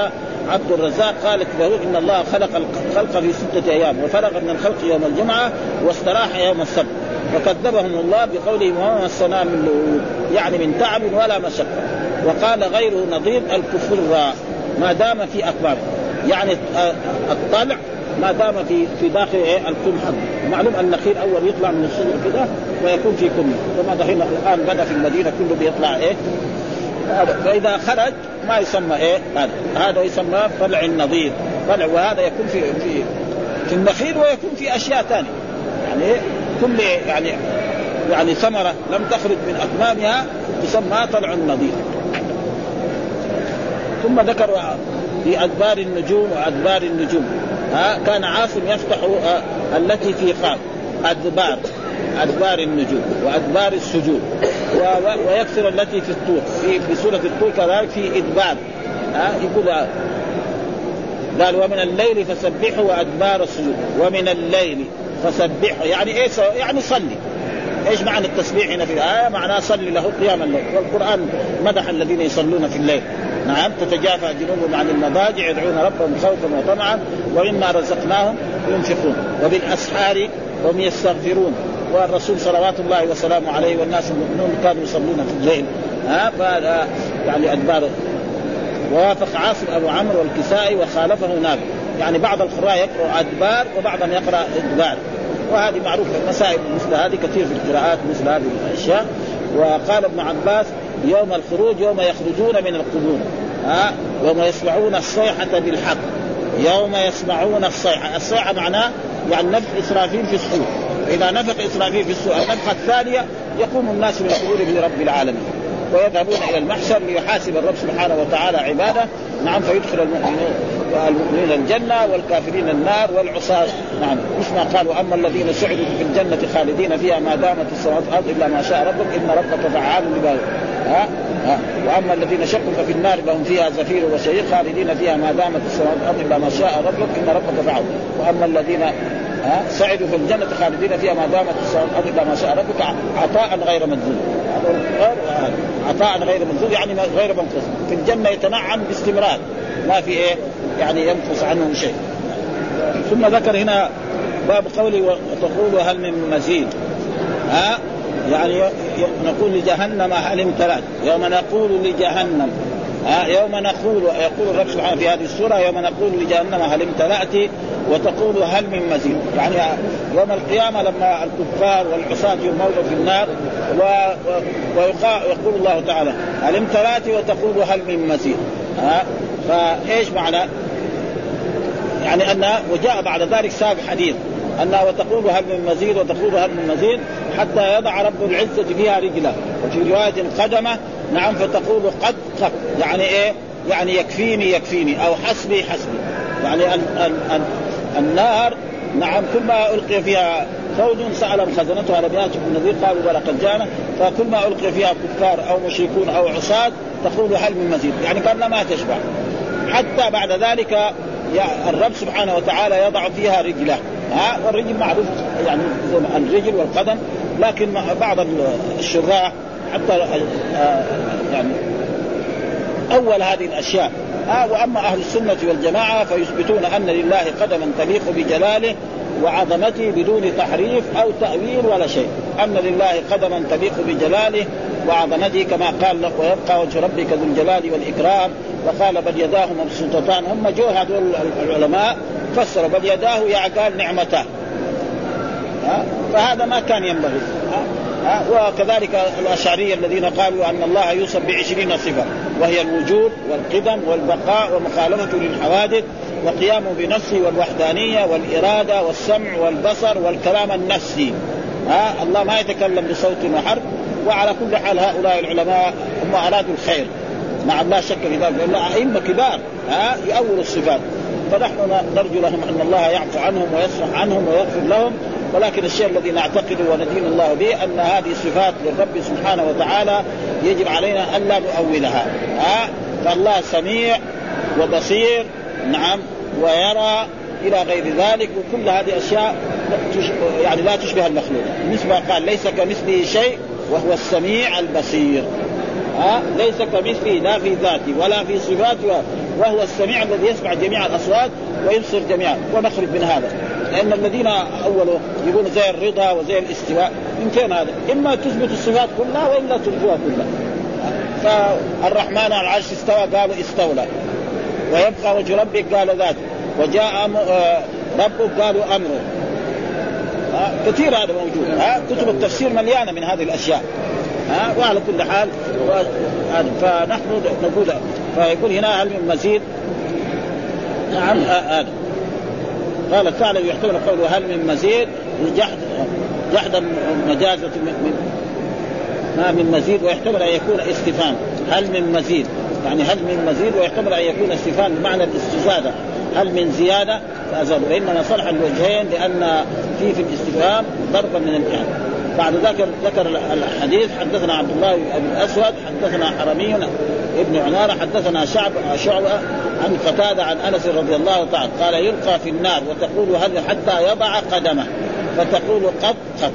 عبد الرزاق قالت له إن الله خلق الخلق في ستة أيام وفرغ من الخلق يوم الجمعة واستراح يوم السبت. فكذبهم الله بقوله وما مسنا من لغوب يعني من تعب ولا مشقة. وقال غيره نظير الكفر ما دام في اكباره يعني الطلع ما دام في في داخل إيه؟ الكم حقه معلوم النخيل أول يطلع من الشجر كده ويكون في كم. كما دحين الآن بدأ في المدينة كله بيطلع إيه؟ فإذا خرج ما يسمى إيه؟ هذا. هذا يسمى طلع النظير. طلع وهذا يكون في في في النخيل ويكون في أشياء ثانية يعني إيه؟ كل يعني يعني ثمرة لم تخرج من أكمامها تسمى طلع النظير. ثم ذكر في أدبار النجوم وأدبار النجوم. ها كان عاصم يفتح آه التي في قاف أدبار أدبار النجوم وأدبار السجود ويكسر التي في الطور في في سورة الطور كذلك في إدبار ها يقول آه قال ومن الليل فسبحه وأدبار السجود ومن الليل فسبحه يعني إيه يعني صلي إيش معنى التسبيح هنا في الايه؟ معناه صلي له قيام الليل والقرآن مدح الذين يصلون في الليل نعم تتجافى جنوبهم عن المضاجع يدعون ربهم خوفا وطمعا ومما رزقناهم ينفقون. وبالأسحار هم يستغفرون. والرسول صلوات الله وسلامه عليه والناس المؤمنون كانوا يصلون في الليل. ها فهذا يعني أدبار. ووافق عاصم أبو عمرو والكسائي وخالفه نافع يعني بعض القراء يقرأ أدبار وبعضهم يقرأ إدبار. وهذه معروفة المسائل مثل هذه كثير في القراءات مثل هذه الأشياء. وقال ابن عباس يوم الخروج يوم يخرجون من القبور. ها؟ يوم يسمعون الصيحة بالحق. يوم يسمعون الصيحة. الصيحة معناه يعني نفخ إسرافيل في الصور إذا نفخ إسرافيل في الصور النفخة الثانية يقوم الناس من قبورهم لرب العالمين. ويذهبون إلى المحشر ليحاسب الرب سبحانه وتعالى عباده. نعم فيدخل المؤمنين المؤمنين الجنة والكافرين النار والعصاة. نعم مش ما قالوا أما الذين سعدوا في الجنة خالدين فيها ما دامت السماوات والأرض إلا ما شاء ربك إن ربك فعال لما ها ها. وأما الذين شقوا ففي النار لهم فيها زفير وشهيق خالدين فيها ما دامت السماوات والأرض إلا ما شاء ربك إن ربك فعال وأما الذين ها سعدوا في الجنة خالدين فيها ما دامت السماوات والأرض إلا ما شاء ربك عطاء غير مجزوم عطاء غير مجزوم يعني غير منقص. في الجنة يتنعم باستمرار ما في إيه يعني ينقص عنه شيء. ثم ذكر هنا باب قولي وتقول هل من مزيد. ها؟ يعني نقول لجهنم هل امتلأت؟ يوم نقول لجهنم. يوم نقول يقول الرب سبحانه في هذه السورة يوم نقول لجهنم هل امتلأت؟ وتقول هل من مزيد. يعني يوم القيامة لما الكفار والعصاة يرمون في النار و... ويقول الله تعالى هل امتلأت؟ وتقول هل من مزيد. ها فإيش معنى؟ يعني أن وجاء بعد ذلك ساق حديث انها وتقول هل من مزيد وتقول هل من مزيد. حتى يضع رب العزة فيها رجله وفي رواية قدمه نعم فتقول قد قد يعني إيه؟ يعني يكفيني يكفيني أو حسبي حسبي. يعني ال ال ال النار نعم كل ما ألقي فيها فوج سالهم خزنتها لم ياتكم النذير قالوا بلى قد جاءنا فكل ما ألقي فيها كفار أو مشركون أو عصاة تقول هل من مزيد؟ يعني كانها ما تشبع. حتى بعد ذلك الرب سبحانه وتعالى يضع فيها رجله. ها؟ والرجل معروف يعني الرجل والقدم. لكن بعض الشراح حتى يعني أول هذه الأشياء. ها وأما أهل السنة والجماعة فيثبتون أن لله قدما تليق بجلاله وعظمته بدون تحريف أو تأويل ولا شيء. أن لله قدما تليق بجلاله وعظمته كما قال لك ويبقى وجه ربك ذو الجلال والإكرام. وقال بل يداه مبسوطتان. هم جو هذول العلماء فسروا بل يداه يعني قال نعمته فهذا ما كان ينبغي. وكذلك الأشعرية الذين قالوا أن الله يوصف بعشرين صفة وهي الوجود والقدم والبقاء ومخالفته للحوادث وقيامه بنفسه والوحدانية والإرادة والسمع والبصر والكلام النفسي. ها؟ الله ما يتكلم بصوت وحرف وعلى كل حال هؤلاء العلماء هم أرادوا الخير. مع لا شك في ذلك لأن أئمة كبار ها يؤولوا الصفات. فنحن نرجو لهم أن الله يعفو عنهم ويصفح عنهم ويغفر لهم ولكن الشيء الذي نعتقده وندين الله به أن هذه الصفات للرب سبحانه وتعالى يجب علينا أن لا نؤولها ها. فالله سميع وبصير نعم ويرى إلى غير ذلك وكل هذه أشياء يعني لا تشبه المخلوق. مثل ما قال ليس كمثله شيء وهو السميع البصير. ها ليس كمثله لا في ذاته ولا في صفاته وهو السميع الذي يسمع جميع الأصوات ويبصر جميعا. ونخرج من هذا. لأن الذين اولوا يقولوا زي الرضا وزي الاستواء. فين هذا؟ إما تثبت الصفات كلها وإلا تنفوها كلها. فالرحمن على العرش استوى قالوا استولى. ويبقى وجه ربك قال ذات وجاء آه، ربك قالوا أمره. كثير هذا موجود. ها كتب التفسير مليانة من هذه الأشياء. ها؟ وعلى كل حال فنحن نقول فيقول هنا هل من مزيد نعم هذا قال الثعلب يحتمل قوله هل من مزيد؟ جحد جحدا مجازة من ما من مزيد ويحتمل أن يكون استفهام. هل من مزيد؟ يعني هل من مزيد ويحتمل أن يكون استفهام بمعنى الاستزاده هل من زيادة؟ فازاد وإنما صلح الوجهين لأن في في الاستفهام ضربا من الامتحان بعد ذلك ذكر الحديث حدثنا عبد الله بن الاسود حدثنا حرمي ابن عمارة حدثنا شعب شعبة عن قتادة عن أنس رضي الله تعالى قال يلقى في النار وتقول هل حتى يضع قدمه؟ فتقول قد قد.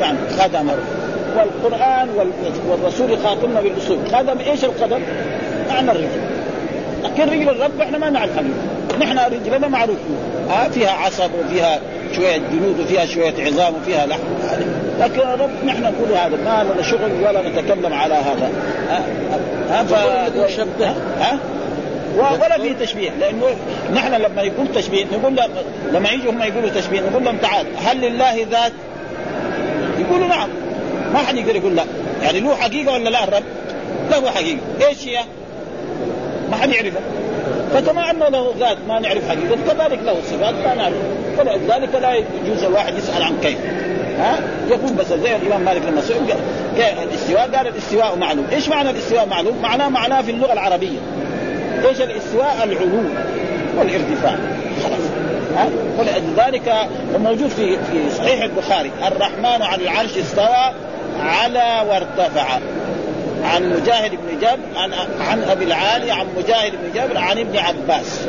يعني قدمه. والقرآن والرسول يخاطبنا بالأصول. قدم إيش القدم؟ معنى الرجل. لكن رجل الرب إحنا ما نعرف نحن رجلنا معروف آه فيها عصب وفيها شوية جلود وفيها شوية عظام وفيها لحم. لكن الرب نحن نقول هذا ما لنا شغل ولا نتكلم على هذا. ها؟ ها؟ ف... ها؟ ولا في تشبيه لأنه نحن لما يكون تشبيه نقول لما يجوا هم يقولوا تشبيه نقول لهم تعال هل لله ذات؟ يقولوا نعم. ما حد يقدر يقول لا. يعني له حقيقة ولا لا الرب؟ له حقيقة. إيش هي؟ ما حد يعرفها فكما انه له ذات ما نعرف حقيقته كذلك له صفات ما نعرف. فلذلك لا يجوز الواحد يسأل عن كيف. ها يقول بس زي الإمام مالك لما سئل الاستواء قال الاستواء معلوم، إيش معنى الاستواء معلوم؟ معناه معناه في اللغة العربية. إيش الاستواء؟ العلو والارتفاع. خلاص ها ولذلك موجود في في صحيح البخاري الرحمن على العرش استوى على وارتفع عن مجاهد بن جبر عن عن أبي العالي عن مجاهد بن جبر عن ابن عباس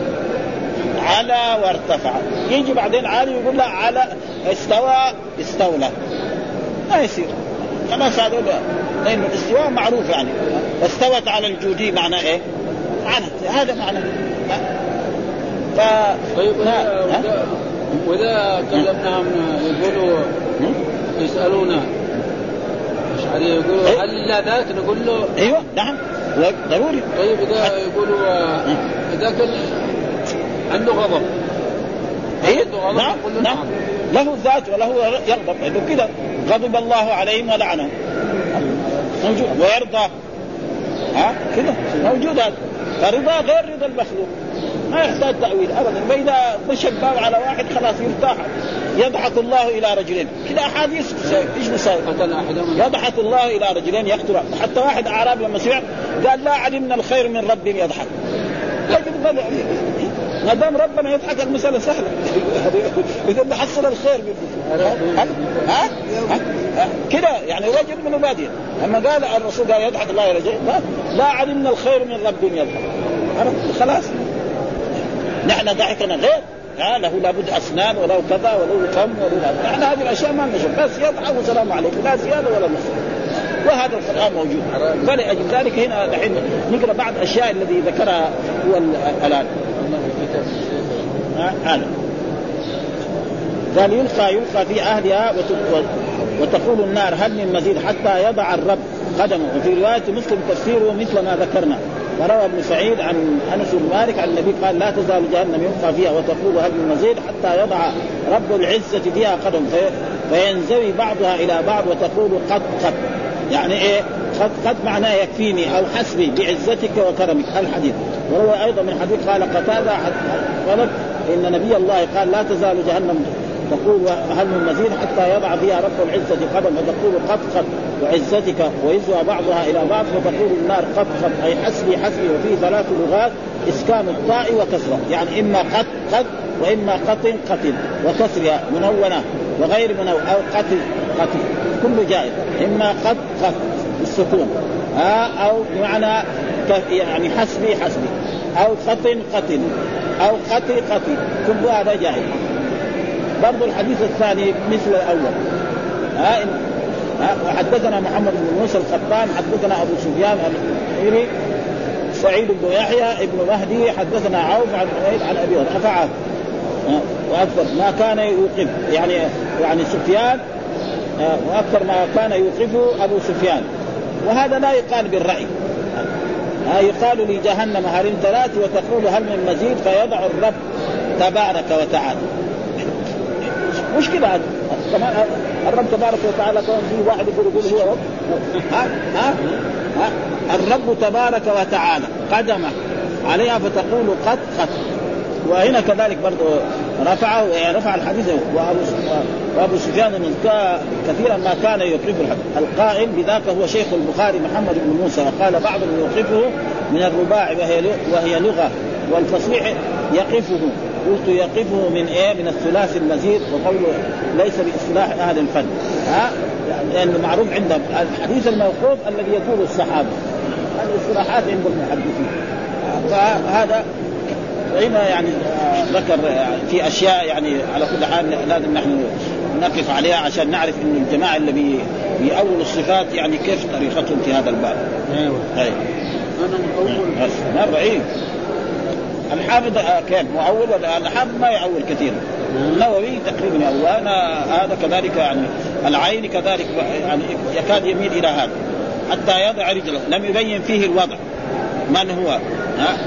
على وارتفع. يجي بعدين عالي يقول له على استوى استولى. ما يصير. خلاص هذول لأن الاستواء معروف يعني. واستوت على الجودي معناه إيه؟ عنت هذا معناه. ف طيب واذا كلمناهم يقولوا يسألونا. عليه يقولوا إيه؟ هل لله ذات نقول له أيوه نعم. ضروري. طيب إذا يقولوا إذا كان عنده غضب. إيه؟ نعم نعم. نعم. له ذات وله يغضب. لأنه كذا غضب الله عليهم ولعنهم. موجود. ويرضى. ها؟ كذا. موجود هذا. فرضا غير رضا المخلوق. ما يحتاج تأويل أبدا. فإذا مشى الباب على واحد خلاص يرتاح. يضحك الله إلى رجلين. كذا أحاديث إيش نسوي؟ يضحك الله إلى رجلين يقتل. حتى واحد أعرابي لما سمع قال لا علمنا الخير من رب يضحك. لكن ما دام ربنا يضحك المسألة سهلة. إذا بحصل الخير ها؟ ها؟ ها؟ كده يعني رجل من البادية لما قال الرسول قال يضحك الله رجلين لا علمنا الخير من رب يضحك. خلاص. نحن ضحكنا غير. ها؟ له لابد اسنان وله كذا وله فم وله نحن هذه الأشياء ما نشوف. بس يضحك والسلام عليكم. لا زيادة ولا نصف وهذا القرآن موجود. فلأجل ذلك هنا دحين نقرأ بعض الأشياء الذي ذكرها هو الآن. هذا. قال يلقى يلقى في أهلها وتقول النار هل من مزيد؟ حتى يضع الرب قدمه. وفي رواية مسلم تفسيره مثل ما ذكرنا. وروى ابن سعيد عن أنس بن مالك عن النبي قال لا تزال جهنم يلقى فيها وتقول هل من مزيد؟ حتى يضع رب العزة فيها قدم. في فينزوي بعضها إلى بعض وتقول قد قد. يعني إيه؟ قد قد معناه يكفيني أو حسبي بعزتك وكرمك. الحديث. وروى أيضا من حديث قال قتادة قالت إن نبي الله قال لا تزال جهنم تقول هل من مزيد حتى يضع فيها رب العزة قدم وتقول قد قد وعزتك ويزوى بعضها إلى بعض فتقول النار قد قد. أي حسبي حسبي وفي ثلاث لغات إسكان الطاء وكسرة. يعني إما قد قد وإما قط قتل وكسرها منونة وغير منونة أو قتل قتل. كله جائز إما قد قد. بالسكون ها؟ أو بمعنى يعني حسبي حسبي. أو قتل قتل أو قتل قتل. كل هذا جائز. برضو الحديث الثاني مثل الأول. ها؟ حدثنا محمد بن موسى الخطان حدثنا أبو سفيان الحيري سعيد بن يحيى ابن مهدي حدثنا عوف عن حميد عن أبي رفعه وأكثر ما كان يوقف. يعني يعني سفيان وأكثر ما كان يوقفه أبو سفيان. وهذا لا يقال بالرأي. يقال لجهنم هل امتلأت وتقول هل من مزيد فيضع الرب تبارك وتعالى. مشكلة الرب تبارك وتعالى كان في واحد يقول يقول هو رب. ها ها ها. الرب تبارك وتعالى قدمه عليها فتقول قد قد. وهنا كذلك برضه رفعه يعني رفع الحديث وأبو وأبو سفيان كثيرا ما كان يقرب القائل بذاك هو شيخ البخاري محمد بن موسى وقال بعضهم يوقفه من الرباع وهي وهي لغة والفصيح يقفه. قلت يقفه من إيه؟ من الثلاث المزيد وقوله ليس باصلاح أهل الفن. ها؟ لأنه معروف عندهم الحديث الموقوف الذي يقول الصحابة. الاصلاحات عند المحدثين. فهذا هنا يعني ذكر في أشياء يعني على كل حال لازم نحن نقف عليها عشان نعرف إن الجماعة اللي بي بيأولوا الصفات يعني كيف طريقتهم في هذا الباب. أيوه. أيوه. أنا مؤول. مره إيه. الحافظ كيف مؤول ولا الحافظ ما يعول كثير. النووي تقريبا يأول أنا هذا كذلك يعني العين كذلك يعني يكاد يميل إلى هذا. حتى يضع رجله لم يبين فيه الوضع من هو ها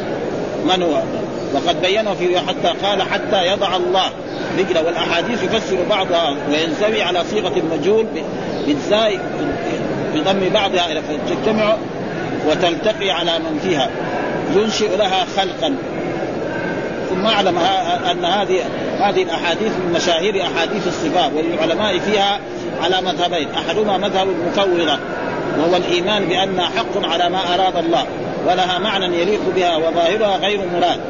من هو وقد بينه في حتى قال حتى يضع الله رجله والأحاديث يفسر بعضها وينزوي على صيغة المجهول بالزاي بضم بعضها إلى تجتمع وتلتقي على من فيها. ينشئ لها خلقا. ثم اعلم أن هذه هذه الأحاديث من مشاهير أحاديث الصفات وللعلماء فيها على مذهبين. أحدهما مذهب المفوضة وهو الإيمان بأنها حق على ما أراد الله ولها معنى يليق بها وظاهرها غير مراد.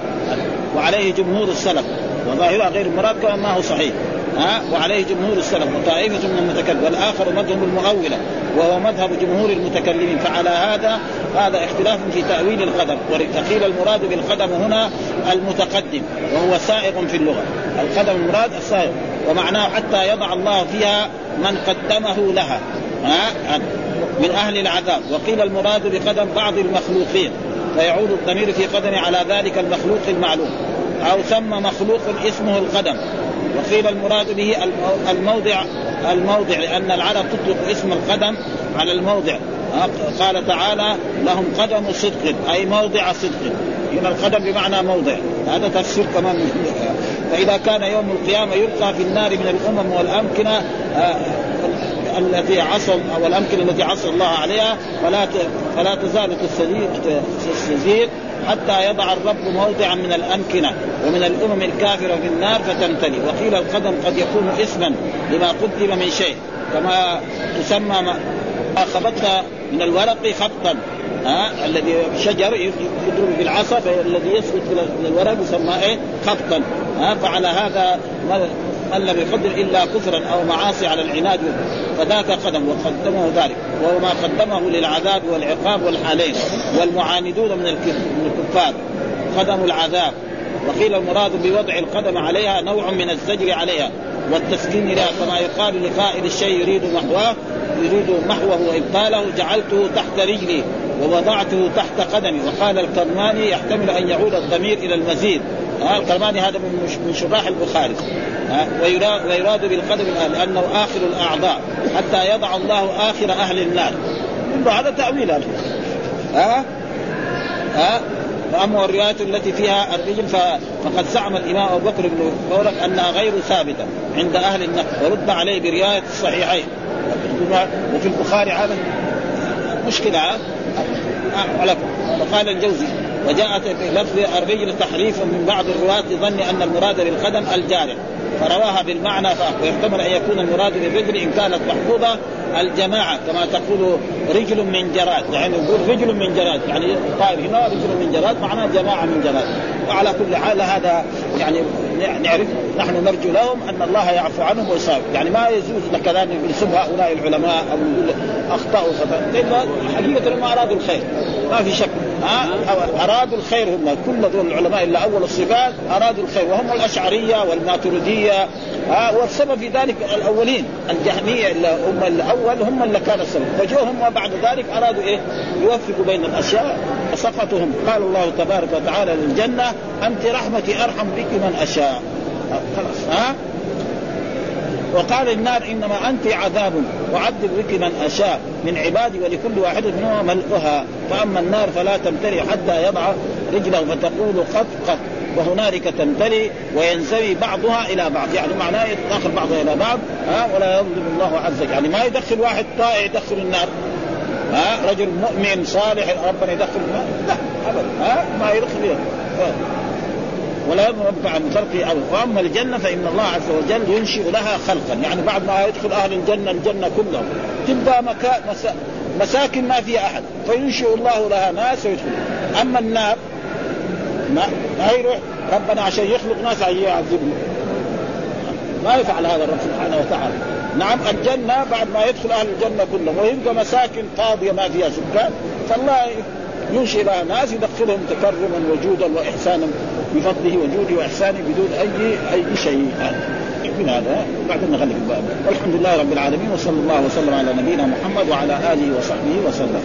وعليه جمهور السلف وظاهرها غير مراد كما ما هو صحيح. ها؟ وعليه جمهور السلف وطائفة من المتكلم والآخر مذهب المؤولة وهو مذهب جمهور المتكلمين. فعلى هذا هذا اختلاف في تأويل القدم وقيل المراد بالقدم هنا المتقدم وهو سائق في اللغة. القدم المراد السائق ومعناه حتى يضع الله فيها من قدمه لها. ها؟ من أهل العذاب. وقيل المراد بقدم بعض المخلوقين. فيعود الضمير في قدم على ذلك المخلوق المعلوم. أو ثم مخلوق اسمه القدم. وقيل المراد به الموضع الموضع لأن العرب تطلق اسم القدم على الموضع. قال تعالى لهم قدم صدق أي موضع صدق. هنا القدم بمعنى موضع. هذا تفسير كمان. فإذا كان يوم القيامة يلقى في النار من الأمم والأمكنة آه، التي عصى أو الأمكنة التي عصى الله عليها فلا فلا تزال تستزيد حتى يضع الرب موضعا من الأمكنة ومن الأمم الكافرة في النار فتمتلي وقيل القدم قد يكون اسما لما قدم من شيء كما تسمى ما خبطت من الورق خبطا ها الذي شجر يضرب بالعصا فالذي يسقط من الورق يسمى إيه؟ خبطا ها فعلى هذا من لم يقدم إلا كفرا أو معاصي على العناد. فذاك قدم وقدمه ذلك. وهو ما قدمه للعذاب والعقاب والحالين والمعاندون من الكفار. قدم العذاب. وقيل المراد بوضع القدم عليها نوع من الزجر عليها والتسكين لها كما يقال لقائل الشيء يريد محواه يريد محوه وإبطاله جعلته تحت رجلي. ووضعته تحت قدمي وقال الكرماني يحتمل أن يعود الضمير إلى المزيد. ها القرماني هذا من شراح البخاري. ها ويراد بالقدم لأنه آخر الأعضاء. حتى يضع الله آخر أهل النار. هذا تأويل هذا. ها؟ ها؟ وأما الرواية التي فيها الرجل فقد زعم الإمام أبو بكر بن مورك أنها غير ثابتة عند أهل النقد ورد عليه برواية الصحيحين. وفي البخاري هذا مشكلة ها وقال الجوزي وجاءت في لفظ الرجل تحريف من بعض الرواة ظن أن المراد بالقدم الجارح. فرواها بالمعنى ويحتمل أن يكون المراد بالرجل إن كانت محفوظة الجماعة كما تقول رجل من جراد يعني يقول رجل من جراد يعني طائر هنا رجل من جراد معناه جماعة من جراد وعلى كل حال هذا يعني نعرف نحن نرجو لهم أن الله يعفو عنهم ويصاب يعني ما يجوز لك ان نسب هؤلاء العلماء أو نقول اخطاوا حقيقة هم أرادوا الخير. ما في شك. أرادوا الخير. هم كل دول العلماء إلا أول الصفات أرادوا الخير. وهم الأشعرية والماتريدية ها؟ والسبب في ذلك الأولين. الجهمية اللي هم الأول هم اللي كان السبب. فجوا هم بعد ذلك أرادوا إيه؟ يوفقوا بين الأشياء فسقطهم قال الله تبارك وتعالى للجنة أنت رحمتي أرحم بك من أشاء. خلاص ها؟ وقال النار إنما أنت عذاب اعذب بك من أشاء من عبادي ولكل واحد منهم ملؤها. فأما النار فلا تمتلئ حتى يضع رجله فتقول قط قط. وهنالك تمتلئ وينزوي بعضها إلى بعض. يعني معناه يدخل بعضها إلى بعض. ها ولا يظلم الله عز وجل. يعني ما يدخل واحد طائع يدخل النار. ها رجل مؤمن صالح ربنا يدخل النار. لا ابدا. ها ما يدخل ولا ربك عن خلقه ابدا واما الجنة فإن الله عز وجل ينشئ لها خلقا. يعني بعد ما يدخل أهل الجنة الجنة كلهم تبدا مكا مسا مساكن ما فيها أحد. فينشئ الله لها ناس ويدخل أما النار ما ما يروح ربنا عشان يخلق ناس يعذبهم. ما يفعل هذا الرب سبحانه وتعالى. نعم الجنة بعد ما يدخل أهل الجنة كلهم. ويبقى مساكن فاضية ما فيها سكان. فالله ينشئ لها ناس يدخلهم تكرما وجودا وإحسانا بفضله وجوده وإحسانه بدون أي أي شيء. يكون هذا بعدين نغلق الباب. والحمد لله رب العالمين وصلى الله وسلم على نبينا محمد وعلى آله وصحبه وسلم.